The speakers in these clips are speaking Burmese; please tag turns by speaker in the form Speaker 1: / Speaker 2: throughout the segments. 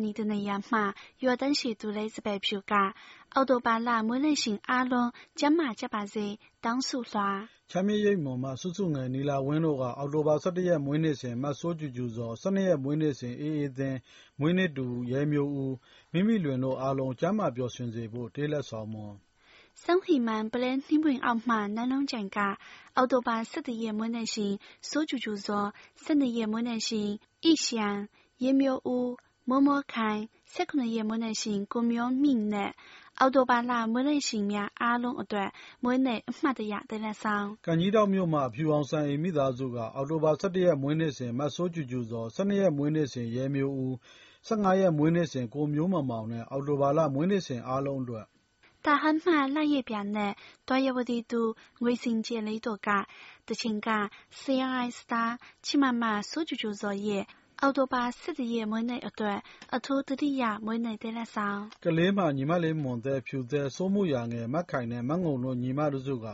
Speaker 1: ဝတီတိုင်းဌာနီတနေရာမှာရွာတန်းရှည်သူလေးစပယ်ဖြူကအော်တိုဘာလမွေးနေ့ရှင်အားလုံးကျမ်းမာကြပါစေတောင်းဆိုလွှာ
Speaker 2: ချမ်းမြေရိပ်မွန်မှစုစုငယ်နီလာဝင်းတို့ကအော်တိုဘာ17ရက်မွေးနေ့စဉ်မတ်ဆိုးကျူကျူစော12ရက်မွေးနေ့စဉ်အေးအေးသင်းမွေးနေ့တူရဲမျိုးဦးမိမိလွင်တို့အားလုံးကျမ်းမာပျော်ရွှင်စေဖို့တေးလက်ဆောင်မွန်
Speaker 1: 桑黑曼不来你们奥马南龙讲噶，奥多巴四的夜门南行，所住住所，三的夜门南行，意象。ရေမျိုးဦး မောမောခိုင်19ရက်မွေးနေ့ရှင်ကိုမျိုးမြင့်နဲ့အော်တိုဘာလမွေးနေ့ရှင်များအားလုံးအတွက်မွေးနေ့အမှတ်တရတဲ့လက်ဆောင်
Speaker 2: ကံကြီးတောက်မြို့မှာဖြူအောင်ဆန်အိမ်မိသားစုကအော်တိုဘာ17ရက်မွေးနေ့စဉ်မတ်ဆိုးကျူကျူစော12ရက်မွေးနေ့စဉ်ရဲမျိုးဦး15ရက်မွေးနေ့စဉ်ကိုမျိုးမမောင်နဲ့အော်တိုဘာလမွေးနေ့စဉ်အားလုံးအတွက်
Speaker 1: 大汉嘛，那一边呢，多有我的都微信接了一多个，的情感 CI star，起码嘛，所就就作业。 အောက်တိုဘာ17ရက်မွေးနေ့အတွက် အထူးသတိရမွေးနေ့သီလဆောင်
Speaker 2: ကလေးမှာ ညီမလေးမွန်သဲ၊ဖြူသဲ၊စိုးမိုရာငယ်၊မခိုင်နဲ့ မငုံတို့ ညီမတစုက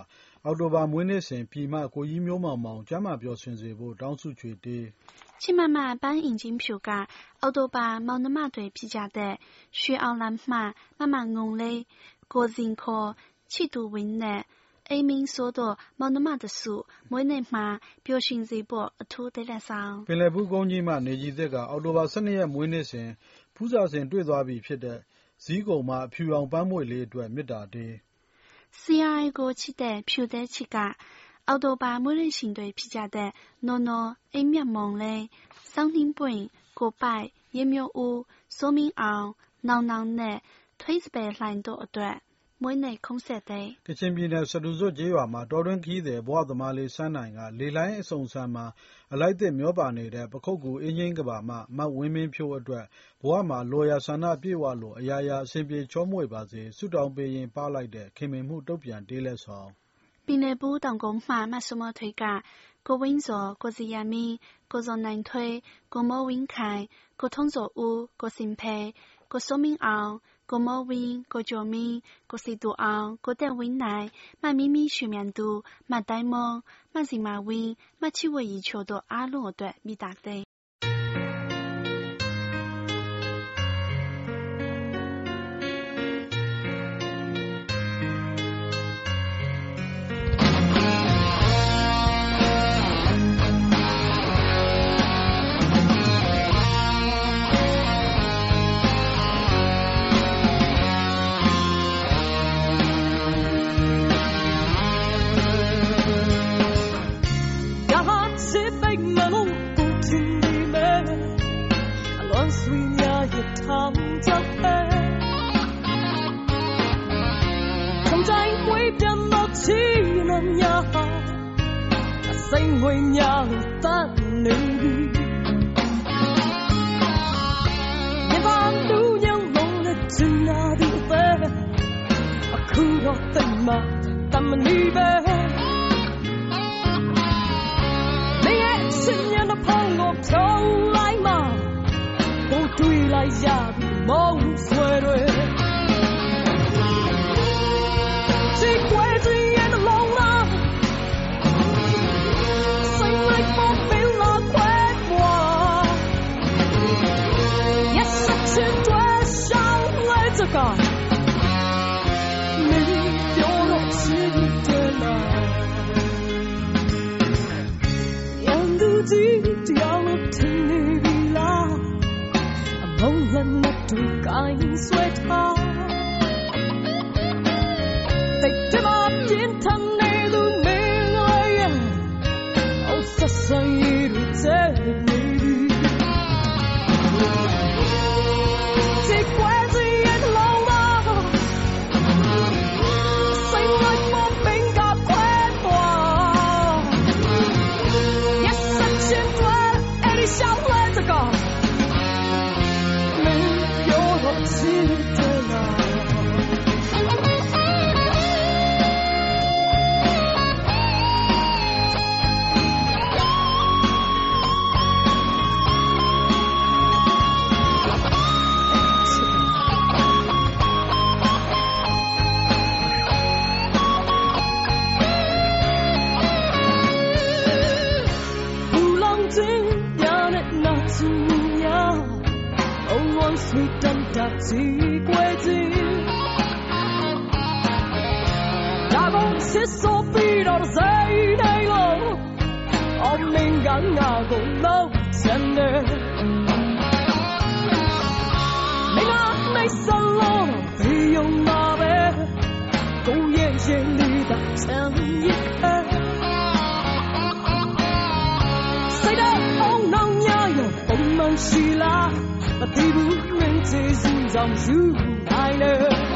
Speaker 2: အောက်တိုဘာမွေးနေ့စဉ် ပြည်မ ကိုကြီးမျိုးမောင်မောင် ကျန်းမာပျော်ရွှင်စေဖို့ တောင်းဆုချွေတေး။
Speaker 1: ချစ်မမ ပန်းအိမ်ချင်းဖြူက အောက်တိုဘာ မောင်နှမတွေဖြစ်ကြတဲ့ ရွှေအောင်လင်းမှ မမငုံလေး၊ကိုဇင် ချစ်သူဝင်းနဲ့ အိမ်မင်းဆိုတော့မောင်နှမတစုမွေးနေ့မှာပျော်ရွှင်စေဖို့အထူးတလက်ဆောင်
Speaker 2: ပင်လယ်ဘူးကုန်းကြီးမှနေကြီးသစ်ကအော်တိုဘာ12ရက်မွေးနေ့စဉ်ဖူးစာစဉ်တွေ့သွားပြီဖြစ်တဲ့ဇီးကုံမှာအဖြူရောင်ပန်းမွေလေးအတွက်မေတ္တာတေး
Speaker 1: CRI ကိုချစ်တဲ့ဖြူတဲ့ချစ်ကအော်တိုဘာမွေးနေ့ရှင်တွေဖြစ်ကြတဲ့နော်နော်အိမ်မြတ်မုံလေးစောင်းနှင်းပွင့်ကိုပိုက်ရေမျိုးဦးစိုးမင်းအောင် နောင်နောင်နဲ့ထွေးစပယ်လှိုင်တို့အတွက် မွေးနေ့ခုံးဆက်တဲ့
Speaker 2: ကချင်ပြည်နယ်စတူဇွတ်ကျေးရွာမှာ တောတွင်းခီးသည်ဘဝသမားလေးစန်းနိုင်က လေလိုင်းအစုံစမ်းမှာ အလိုက်သစ် မျောပါနေတဲ့ ပခုတ်ကူအင်းချင်းကဘာမှမတ်ဝင်းမင်းဖြိုးအတွက် ဘဝမှာလော်ယာဆန္ဒပြေဝလို့ အရာရာအစဉ်ပြေချောမွေပါစေ ဆုတောင်းပေးရင်ပါလိုက်တဲ့ ခင်မင်မှု တုတ်ပြန်တေးလက်ဆောင်
Speaker 1: ပြည်နယ်ဘူးတောင်ကုန်းမှာ မဆုမထွေးက ကိုဝင်းစောကိုစီယာမင်း ကိုဇော်နိုင်ထွေး ကိုမောဝင်းခိုင် ကိုထုံးစောဦး ကိုစင်ဖေ ကိုစိုးမင်းအောင် ကိုမောဝင်းကိုကျော်မင်းကိုစီတူအောင်ကိုတက်ဝင်းနိုင်မမီမီရွှေမြန်သူမတိုင်းမုံမစီမာဝင်းမ များဟာအစိမ်ငွေများလို့တ
Speaker 3: တ်နေပြီဒီဘာသူယုံလုံးနဲ့ချင်လာပြီပဲအခုတော့တိတ်မှတမလီပဲမင်းရဲ့စင်ရနဖုံးကိုထုံးလိုက်မှဘုံတွေးလိုက်ရပြီမောင်ဆွဲတွေ ကြီးတယောက်လို့ထင်နေပြီလားအမုန်းလက်နဲ့တူကိုင်းဆွဲထား 啊没散落，没有那呗，狗眼睛里的真一看。谁的红囊呀哟，红满西拉。那地不能接心脏出来了。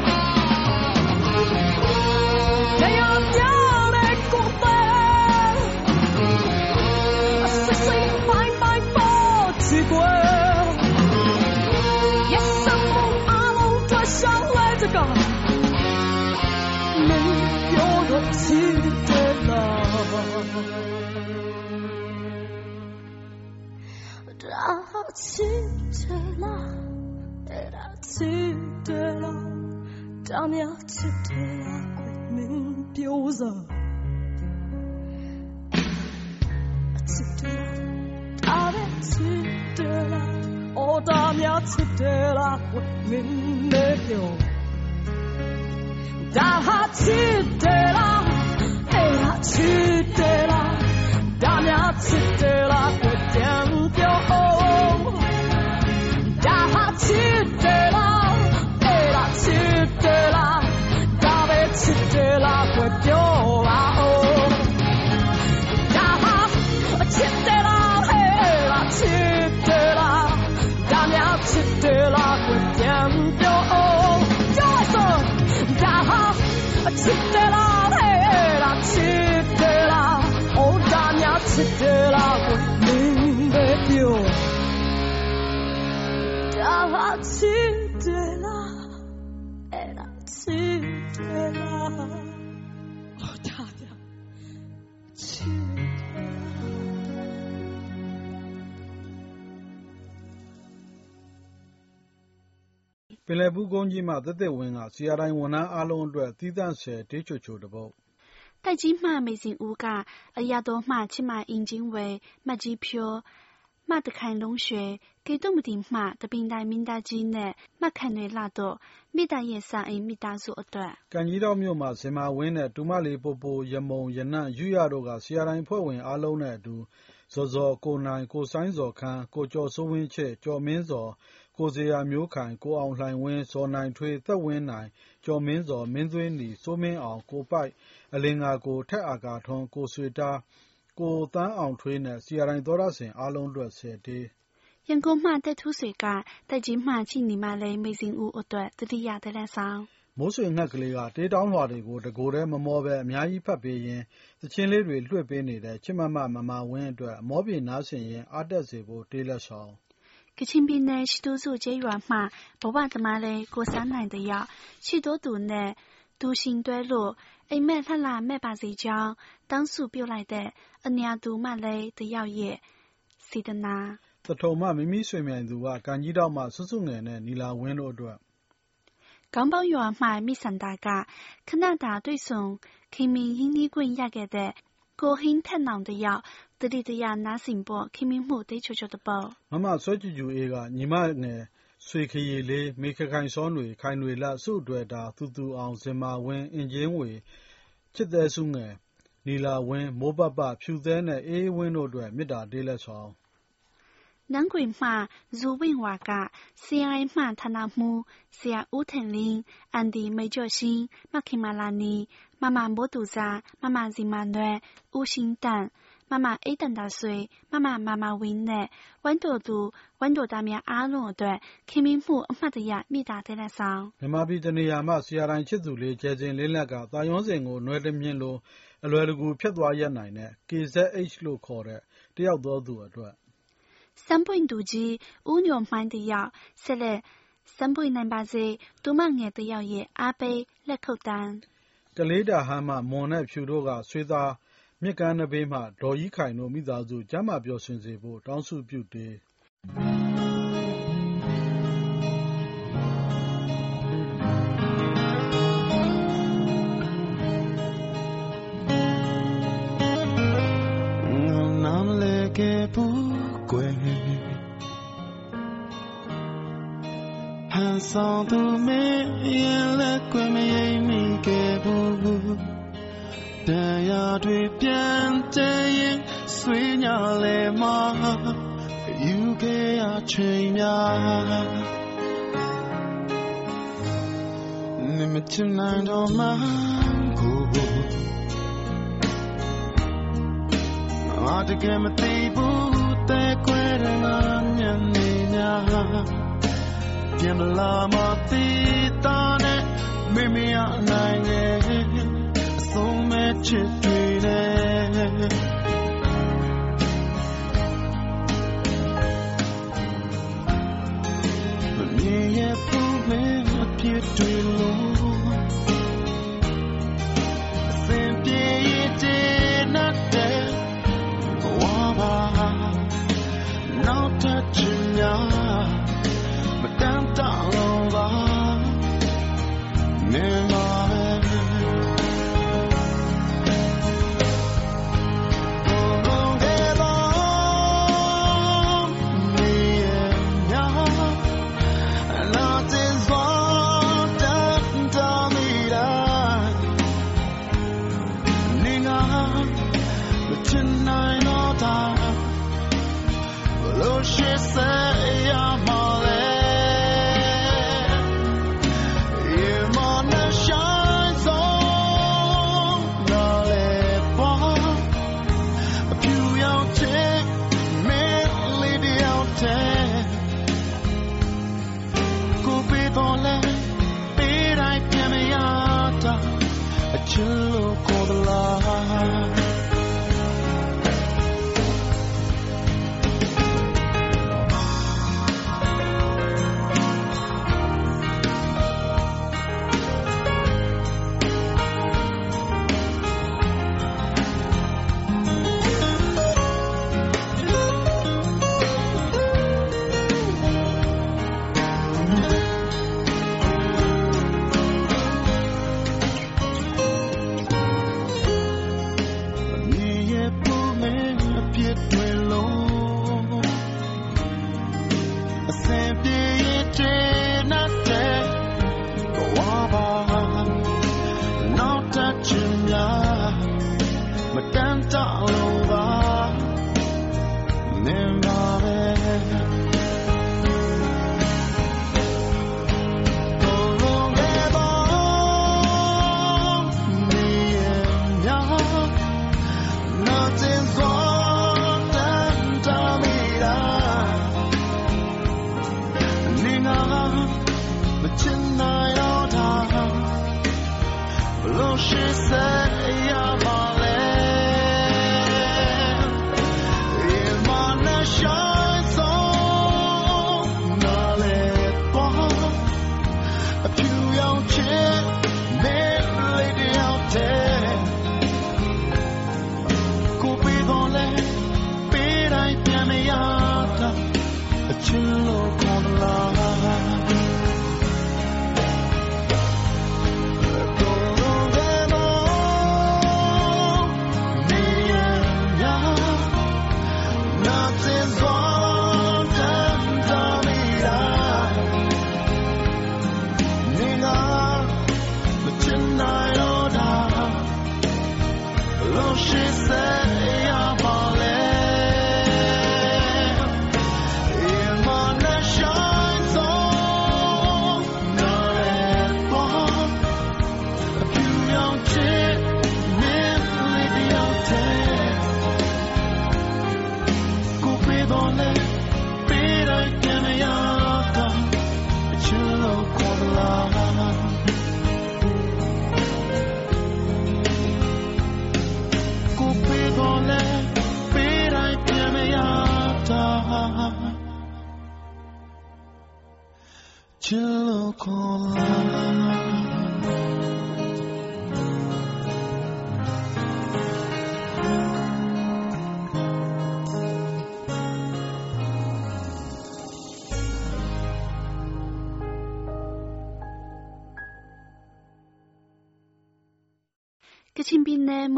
Speaker 3: Tam yatırarak min pioza Atırarak tam yatırarak O tam yatırarak min ne pio Tam yatırarak cidade dela, da minha cidade.
Speaker 2: ပင်လယ်ဘူးကုန်းကြီးမှသက်သက်ဝင်းကစီယာတိုင်းဝန်ထမ်းအားလုံးအတွက်သီးသန့်ဆယ်တေးချိုချိုတပုတ်
Speaker 1: တိုက်ကြီးမှမေစင်ဦးကအရာတော်မှချစ်မအင်ဂျင်ဝဲမတ်ကြီးဖြော မှတခိုင်လုံးရွှေကေတုမတီမှတပင်တိုင်မင်းသားကြီးနဲ့မှတ်ခံတွေလှတော့မိသားရဲ့စာအိမ်မိသားစုအတွက်
Speaker 2: ကံကြီးတောက်မြို့မှာဇင်မာဝင်းနဲ့တူမလေးပိုပိုရမုံရနံ့ယူရတို့ကဆရာတိုင်းဖွဲ့ဝင်အားလုံးနဲ့အတူဇော်ဇော်ကိုနိုင်ကိုဆိုင်းဇော်ခန်းကိုကျော်စိုးဝင်းချစ်ကျော်မင်းဇော်ကိုဇေယျာမျိုးခိုင်ကိုအောင်လှိုင်ဝင်းဇော်နိုင်ထွေးသက်ဝင်းနိုင်ကျော်မင်းဇော်မင်းသွေးနီစိုးမင်းအောင်ကိုပိုက်အလင်္ကာကိုထက်အာကာထွန်းကိုဆွေတား ကိုသန်းအောင်ထွေးနဲ့စီအာတိုင်းသောတရှင်အားလုံးအတွက်ဆယ်တေး
Speaker 1: ရန်ကုန်မှတက်ထူးဆွေကတက်ကြီးမှချိနေမှလဲမေစင်ဦးအတွက်တတိယတလက်ဆောင်
Speaker 2: မိုးဆွေငှက်ကလေးက တေးတောင်းလွှာတွေကို တကိုယ်တည်း မမောဘဲ အများကြီးဖတ်ပေးရင်းသချင်းလေးတွေ လွှင့်ပေးနေတဲ့ ချစ်မမမမဝင်းအတွက်အမောပြေနားဆင်ရင်း အားတက်စေဖို့ တေးလက်ဆောင်
Speaker 1: ကချင်ပြည်နယ် ရှိတိုးစုကျေးရွာမှ ဘဝသမားလေးကိုစန်းနိုင်တယောက်ရှိတိုးသူနဲ့ ဒူရှင်တွဲလို့အိမ်မက်လှလှမဲ့ပါစေကြောင်းတောင်းစုပြုလိုက်တဲ့အညာသူမလေးတယောက်ရဲ့စေတနာ
Speaker 2: သထုံမှမိမိဆွေမြိုင်သူကကန်ကြီးတောက်မှစွတ်စွငယ်နဲ့နီလာဝင်းတို့အတွက်
Speaker 1: 港宝ရွာမှမိစန္ဒာကခဏတာတွေ့ဆုံခင်မင်ရင်းနှီးခွင့်ရခဲ့တဲ့ကိုဟင်းထက်နောင်တယောက်တတိတရနားဆင်ဖို့ခင်မင်မှုတေးချိုချိုတပေါ့
Speaker 2: မမ ဆွေခရေလေး၊မေခခိုင်စောနွေ၊ခိုင်နွေလ၊ဆုဒွယ်ဒါ၊သူသူအောင်၊ဇင်မာဝင်း၊အင်ကြင်းဝေ၊ချစ်သဲဆုငယ်၊နီလာဝင်း၊မိုးပပ၊ဖြူသဲနဲ့ အေးအေးဝင်းတို့အတွက် မေတ္တာလေးလက်ဆောင်
Speaker 1: နန်းကွင်မှာဇူဝင့်ဝါက CRI မှဌာနမှူး ဆရာဦးထင်လင်း၊အန်တီမိတ်ကျော်ရှင်၊မခင်မာလာနီ၊မမမိုးသူဇာ၊မမဇင်မာနွယ်၊ဦးရှင်းသန့် 暖，温多度，温多大面阿龙对，开明母妈的呀，米大得来上。
Speaker 2: မြန်မာပြည်တနေရာမှာဆရာတိုင်းချစ်သူလေးကျဲချင်းလင်းလက်ကတာယွန်းစင်ကိုနွယ်တမြင့်လိုအလွယ်တကူဖြတ်သွားရနိုင်တဲ့ KZH လို့ခေါ်တဲ့တယောက်သောသူအတွက်
Speaker 1: 三本肚脐五牛满的药，ဆက်လက်三本နိုင်ပါစေဒုမငယ်တယောက်ရဲ့အားပေးလက်ခုပ်တန်း
Speaker 2: ကလေးတာဟမ်းမှမွန်နဲ့ဖြူတို့ကဆွေသား မြစ်ကမ်းနံဘေးမှ ဒေါ်ရီးခိုင်တို့ မိသားစု ကျန်းမာပျော်ရွှင်စေဖို့ တောင်းဆုပြုသည်။ဟန်
Speaker 4: ဆောင်သူမင်း အရင်လည်း ကွယ်မရိပ်မိခဲ့ဖူးဘူး တန်ရာတွေပြန်တည်ရင်ဆွေးညာလဲမှာယူခဲ့ရချိန်များနိမချနိုင်တော့မှကိုကိုငါတကယ်မသိဘူးတဲခွဲတဲ့ငါညနေများပြန်မလာမသိတာနဲ့မိမိအနိုင်ငယ် လက်ချစ်တွေနဲ့မမြင်ရဘူးမဖြစ်တွေလို့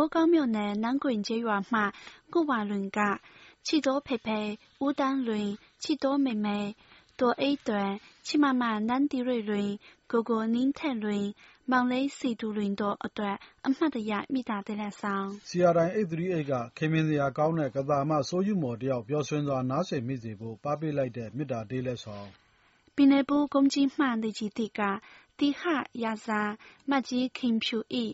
Speaker 4: မိုးကောင်းမြို့နယ်၊နန်းကွင်ကျေးရွာမှ ကိုဝလွင်က ချစ်多培培၊ဦးသန်းလွင်၊ချစ်多妹妹၊ဒေါ်အေးသွယ်၊ချစ်မမ နန်းသီရိလွ
Speaker 1: င်၊ကိုကိုနှင်းထက်လွင်၊မောင်လေးစည်သူလွင်တို့အတွက် အမှတ်တရ မေတ္တာသီလဆောင်
Speaker 2: CRI-838 က ခင်မင်စရာကောင်းတဲ့ ကသာမ ဆိုးယုမော်တစ်ယောက် ပျော်ရွှင်စွာ နားဆင်မိစေဖို့ ပအားပေးလိုက်တဲ့ မေတ္တာတေးလက်ဆောင်
Speaker 1: ပင်လယ်ဘူး ကုန်းကြီးမှ လေကြီးသစ်က သီဟ ရာဇာ မကြီးခင်ဖြူ၏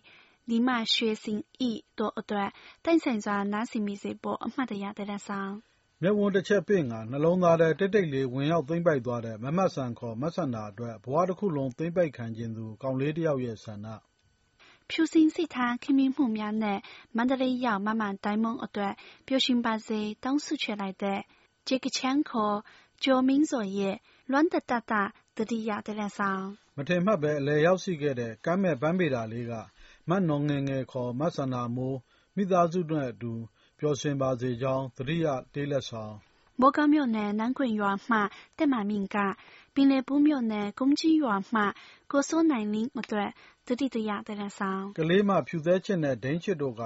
Speaker 1: ဤဒီမရွှေစင်ဤတို့အတွက်တိုင်ဆိုင်စွာနားဆင်မိစေဖို့အမှတ်တရတဲ့လက်ဆောင်
Speaker 2: မျက်ဝန်းတစ်ချက်ပင့်ကနှလုံးသားထဲတိတ်တိတ်လေးဝင်ရောက်သိမ့်ပိုက်သွားတဲ့မမတ်ဆန်ခေါ်မတ်ဆန္ဒအတွက်ဘဝတစ်ခုလုံးသိမ့်ပိုက်ခံခြင်းသူကောင်လေးတစ်ယောက်ရဲ့ဆန္ဒ
Speaker 1: ဖြူစင်စိတ်ထားခင်မင်းမှုများနဲ့မန္တလေးရောက်မမှန်တိုင်းမုံအတွက်ပျော်ရွှင်ပါစေတောင်းဆုချလိုက်တဲ့ဂျေကချန်ခေါ်ကျော်မင်းစော်ရဲ့လွမ်းတတတတတိယတဲ့လက်ဆောင်
Speaker 2: မထင်မှတ်ပဲအလဲရောက်ရှိခဲ့တဲ့ကမ်းမဲ့ပန်းပေတာလေးက မတ်နော်ငယ်ငယ် ခေါ်မတ်ဆန္ဒမိုး မိသားစုနဲ့အတူ ပျော်ရွှင်ပါစေကြောင်း သတိရတေးလက်ဆောင်
Speaker 1: ဘောကမြို့နယ် နန်းကွင်ရွာမှတက်မာမင်က ပင်လေဘူးမြို့နယ် ကုန်းကြီးရွာမှ ကိုစိုးနိုင်လင်းအတွက်တတိတရတဲ့လက်ဆောင်
Speaker 2: ကလေးမ ဖြူသဲချစ်နဲ့ ဒိန်းချစ်တို့က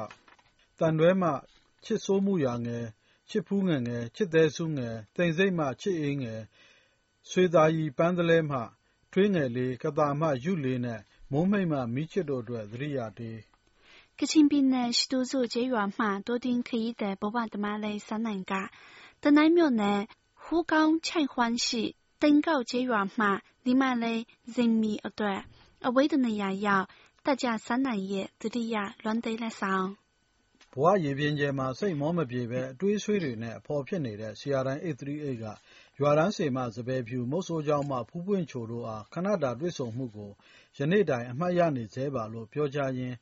Speaker 2: တန်တွဲမှ ချစ်ဆိုးမှုရာငယ် ချစ်ဖူးငယ်ငယ် ချစ်သေးစုငယ် တိမ်စိတ်မှ ချစ်အေးငယ် ဆွေသားကြီးပန်းတလဲမှ ထွေးငယ်လေးကတာမှယူလေးနဲ့ မိုးမိတ်မှမိချစ်တို့အတွက် သတိရတေး
Speaker 1: ကချင်ပြည်နယ် ရှိတူစုကျေးရွာမှ多丁ခရီးသည် ဘဝတမလေးစနိုင်က တနိုင်းမြို့နယ် ဟူကောင်းချိုင်ခွန်းရှိတင်ကောက်ကျေးရွာမှဒီမလေး ဇင်မီအတွက် အဝိဒနေရာရောက်တက်ကြစနိုင်ရဲ့တတိယလွန်သေးလက်ဆောင်
Speaker 2: ဘဝရေပြင်ကျဲမှာ စိတ်မောမပြေပဲ အတွေးဆွေးတွေနဲ့ အဖော်ဖြစ်နေတဲ့ ဆရာတိုင်း838 က ရွာတန်းစေမစပယ်ဖြူ မုတ်ဆိုးကြောင်းမှ ဖူးပွင့်ချိုတို့အား ခဏတာ တွေ့ဆုံမှုကို ယနေ့တိုင် အမှတ်ရနေဆဲပါလို့ ပြောကြားရင်း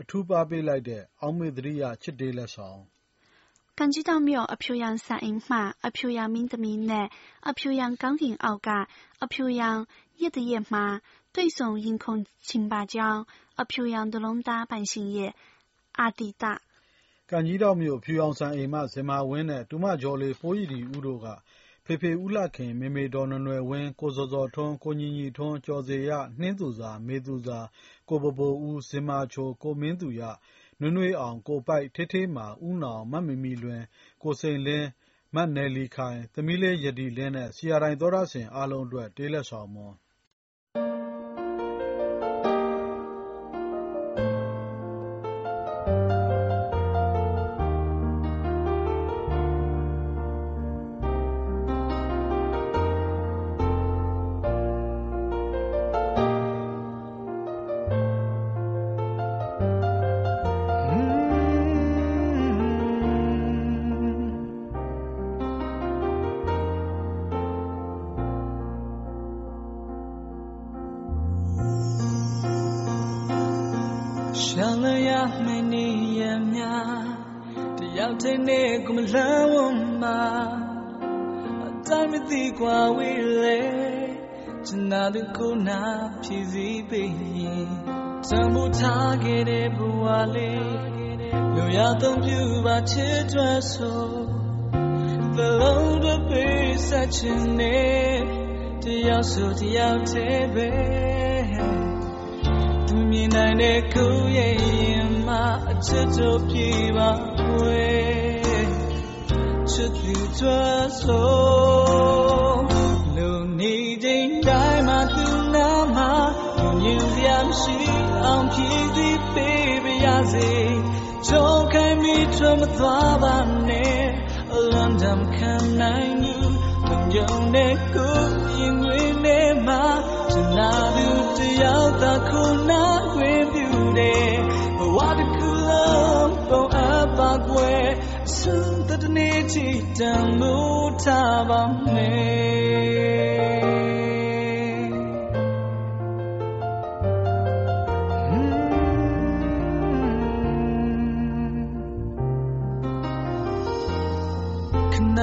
Speaker 2: အထူးပါးပေးလိုက်တဲ့ အောက်မေ့သတိရ ချစ်တေးလက်ဆောင်။
Speaker 1: ကန်ချီးထောင်မြို့ အဖြူရောင်စံအိမ်မှ အဖြူရောင်မင်းသမီးနဲ့ အဖြူရောင်ကောင်းကင်အောက်က အဖြူရောင် ယဇ်သရက်မှာ တွေ့ဆုံရင်ခုန်
Speaker 2: ချင်ပါကြောင်း အဖြူရောင်ဒ
Speaker 1: လုံးသားပိုင်ရှင်ရဲ့ အာသီသ။
Speaker 2: ကန်ချီးထောင်မြို့ အဖြူရောင်စံအိမ်မှ ဇင်မာဝင်းနဲ့ သူမဂျော်လေး ပိုးရည်ဒီဦးတို့က ဖေဖေဦးလှခင် မေမေတော်နွယ်နွယ်ဝင်း ကိုစောစောထွန်း ကိုညီညီထွန်း ကျော်စေရနှင်းသူစာမေသူစာကိုပပိုဦး ဇင်မာချို ကိုမင်းသူရ နွေ့နွေ့အောင် ကိုပိုက်ထေးထေးမာ ဦးနောင်မတ်မီမီလွင် ကိုစိန်လင်းမတ်နယ်လီခိုင် သမီးလေးယတိလင်းနဲ့စီယာတိုင်းသောရဆင်အားလုံးအတွက် တေးလက်ဆောင်မွန်
Speaker 5: လိုရတော့ပြပါချစ်တွဲဆို The Lord of peace such a name တယောက်ဆိုတယောက်တည်းပဲသူမြင်နိုင်တဲ့ကိုယ်ရဲ့ရင်မှာအချစ်တို့ပြေပါွယ်ချစ်သူကြွဆိုလူနေချိန်တိုင်းမှာသူနာမှာညင်စရာမရှိအောင်ဖြည့်သီးပေးပါရစေ ချုံခိုင်မိထွမသွားပါနဲ့အလွန်တမ်းခံနိုင်ဘူးလုံယုံတဲ့ကိုယ်ရင်ွေနဲ့မှာကျနာသူတယောက်သာခုနာခွင့်ပြုတယ်ဘဝတစ်ခု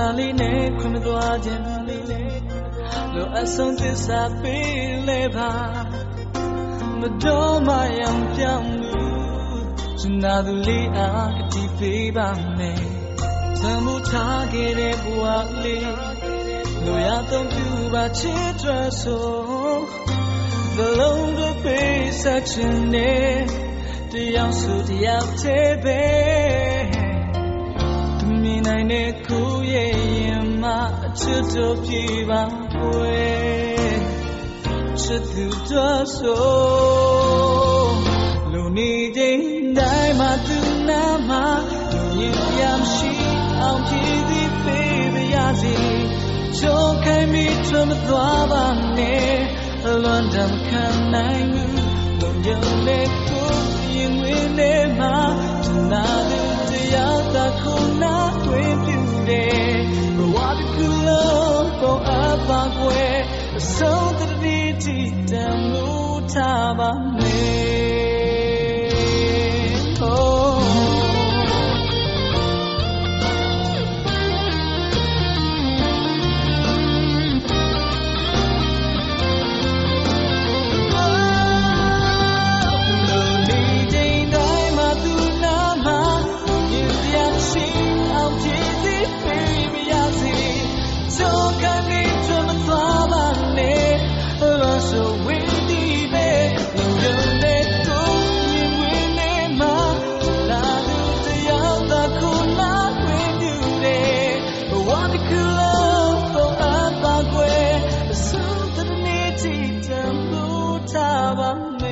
Speaker 5: လုံးပုံအပ်ပါကွယ်အစွန်းတနေ့ချီတန်မိုးထားပါမယ်ခဏလေးနဲ့ခွင့်မသွားခြင်းလေးလေးလိုအပ်ဆုံးသစ္စာပေးလေပါမတော်မယောင်ပြောင်းမှုစနာသူလေးအားကတိပေးပါမယ်သံမှုထားခဲ့တဲ့ဘဝလေးလိုရတော့ပြပါချစ်တော်ဆို The longer be such a name တယောက်ဆိုတယောက်တည်းပဲသူမြင်နိုင်တဲ့ကိုယ့်ရဲ့ရင်မှာအ ချစ်တို့ပြေပါကွယ်ချစ်သူတို့ဆိုလူနေချိန်တိုင်းမှာသူနာမှာလူရင်ပြမရှိအောင်ကြည့်သည်ပေးပါရစေချိုးခိုင်းပြီးထွမသွားပါနဲ့လွန်တမ်းခံနိုင်မှုလုံယုံတဲ့ကိုရင်ဝင်နေမှာနာသူတရားသာခုနာတွင်ပြူတယ်ဘဝ တစ်ခုလုံးကိုအပါကွယ်အဆုံးတတိတိတမှုထားပါမယ် Abang